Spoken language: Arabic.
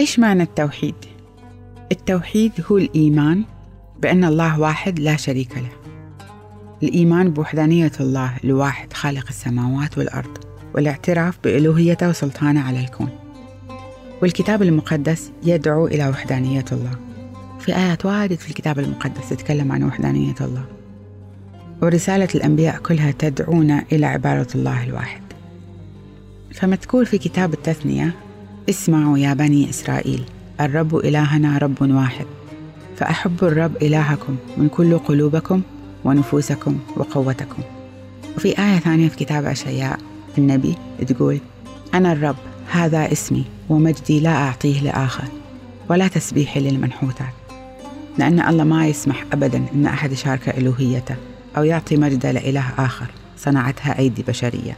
إيش معنى التوحيد؟ التوحيد هو الإيمان بأن الله واحد لا شريك له. الإيمان بوحدانية الله الواحد خالق السماوات والأرض والاعتراف بألوهيته وسلطانه على الكون. والكتاب المقدس يدعو إلى وحدانية الله. في آيات واجد في الكتاب المقدس تتكلم عن وحدانية الله. ورسالة الأنبياء كلها تدعونا إلى عبارة الله الواحد. فمذكور في كتاب التثنية اسمعوا يا بني إسرائيل الرب إلهنا رب واحد. فأحبوا الرب إلهكم من كل قلوبكم ونفوسكم وقوتكم. وفي آية ثانية في كتاب أشعياء النبي تقول أنا الرب هذا اسمي ومجدي لا أعطيه لآخر ولا تسبيحي للمنحوتات. لأن الله ما يسمح أبدا أن أحد يشارك ألوهيته أو يعطي مجد لإله آخر صنعتها أيدي بشرية.